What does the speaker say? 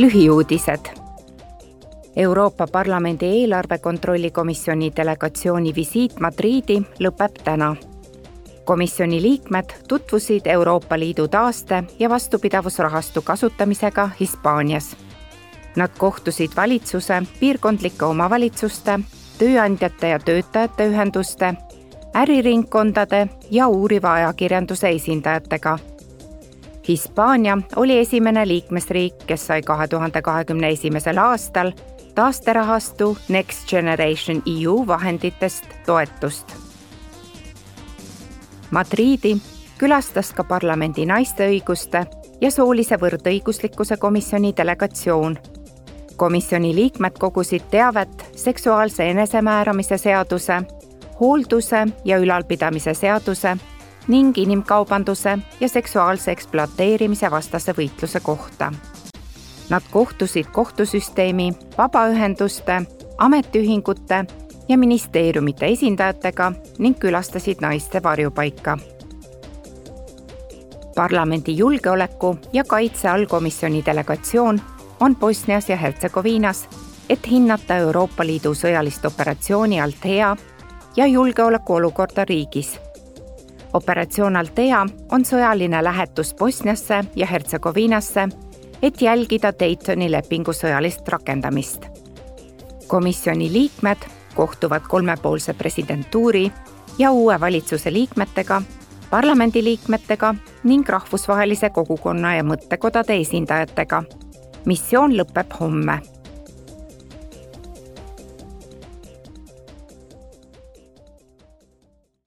lühiuudised. Euroopa Parlamendi eelarve kontrolli komisjoni delegatsiooni visiit Madriidi lõpeb täna. komisjoni liikmed tutvusid Euroopa Liidu taaste- ja vastupidavusrahastu kasutamisega Hispaanias. Nad kohtusid valitsuse, piirkondlike omavalitsuste, tööandjate ja töötajate ühenduste, äriringkondade ja uuriva ajakirjanduse esindajatega Hispaania oli esimene liikmesriik, kes sai kahe tuhande kahekümne esimesel aastal taasterahastu Next Generation EU vahenditest toetust. Madriidi külastas ka parlamendi naiste õiguste ja soolise võrdõiguslikkuse komisjoni delegatsioon. komisjoni liikmed kogusid teavet seksuaalse enesemääramise seaduse, hoolduse ja ülalpidamise seaduse ning inimkaubanduse ja seksuaalse ekspluateerimise vastase võitluse kohta. Nad kohtusid kohtusüsteemi, vabaühenduste, ametiühingute ja ministeeriumite esindajatega ning külastasid naiste varjupaika. parlamendi julgeoleku ja kaitse allkomisjoni delegatsioon on Bosnias ja Hertsegoviinas, et hinnata Euroopa Liidu sõjalist operatsiooni Althea ja julgeolekuolukorda riigis operatsioon Altea on sõjaline lähetus Bosniasse ja Hertsegoviinasse, et jälgida Daytoni lepingu sõjalist rakendamist. komisjoni liikmed kohtuvad kolmepoolse presidentuuri ja uue valitsuse liikmetega, parlamendiliikmetega ning rahvusvahelise kogukonna ja mõttekodade esindajatega. missioon lõpeb homme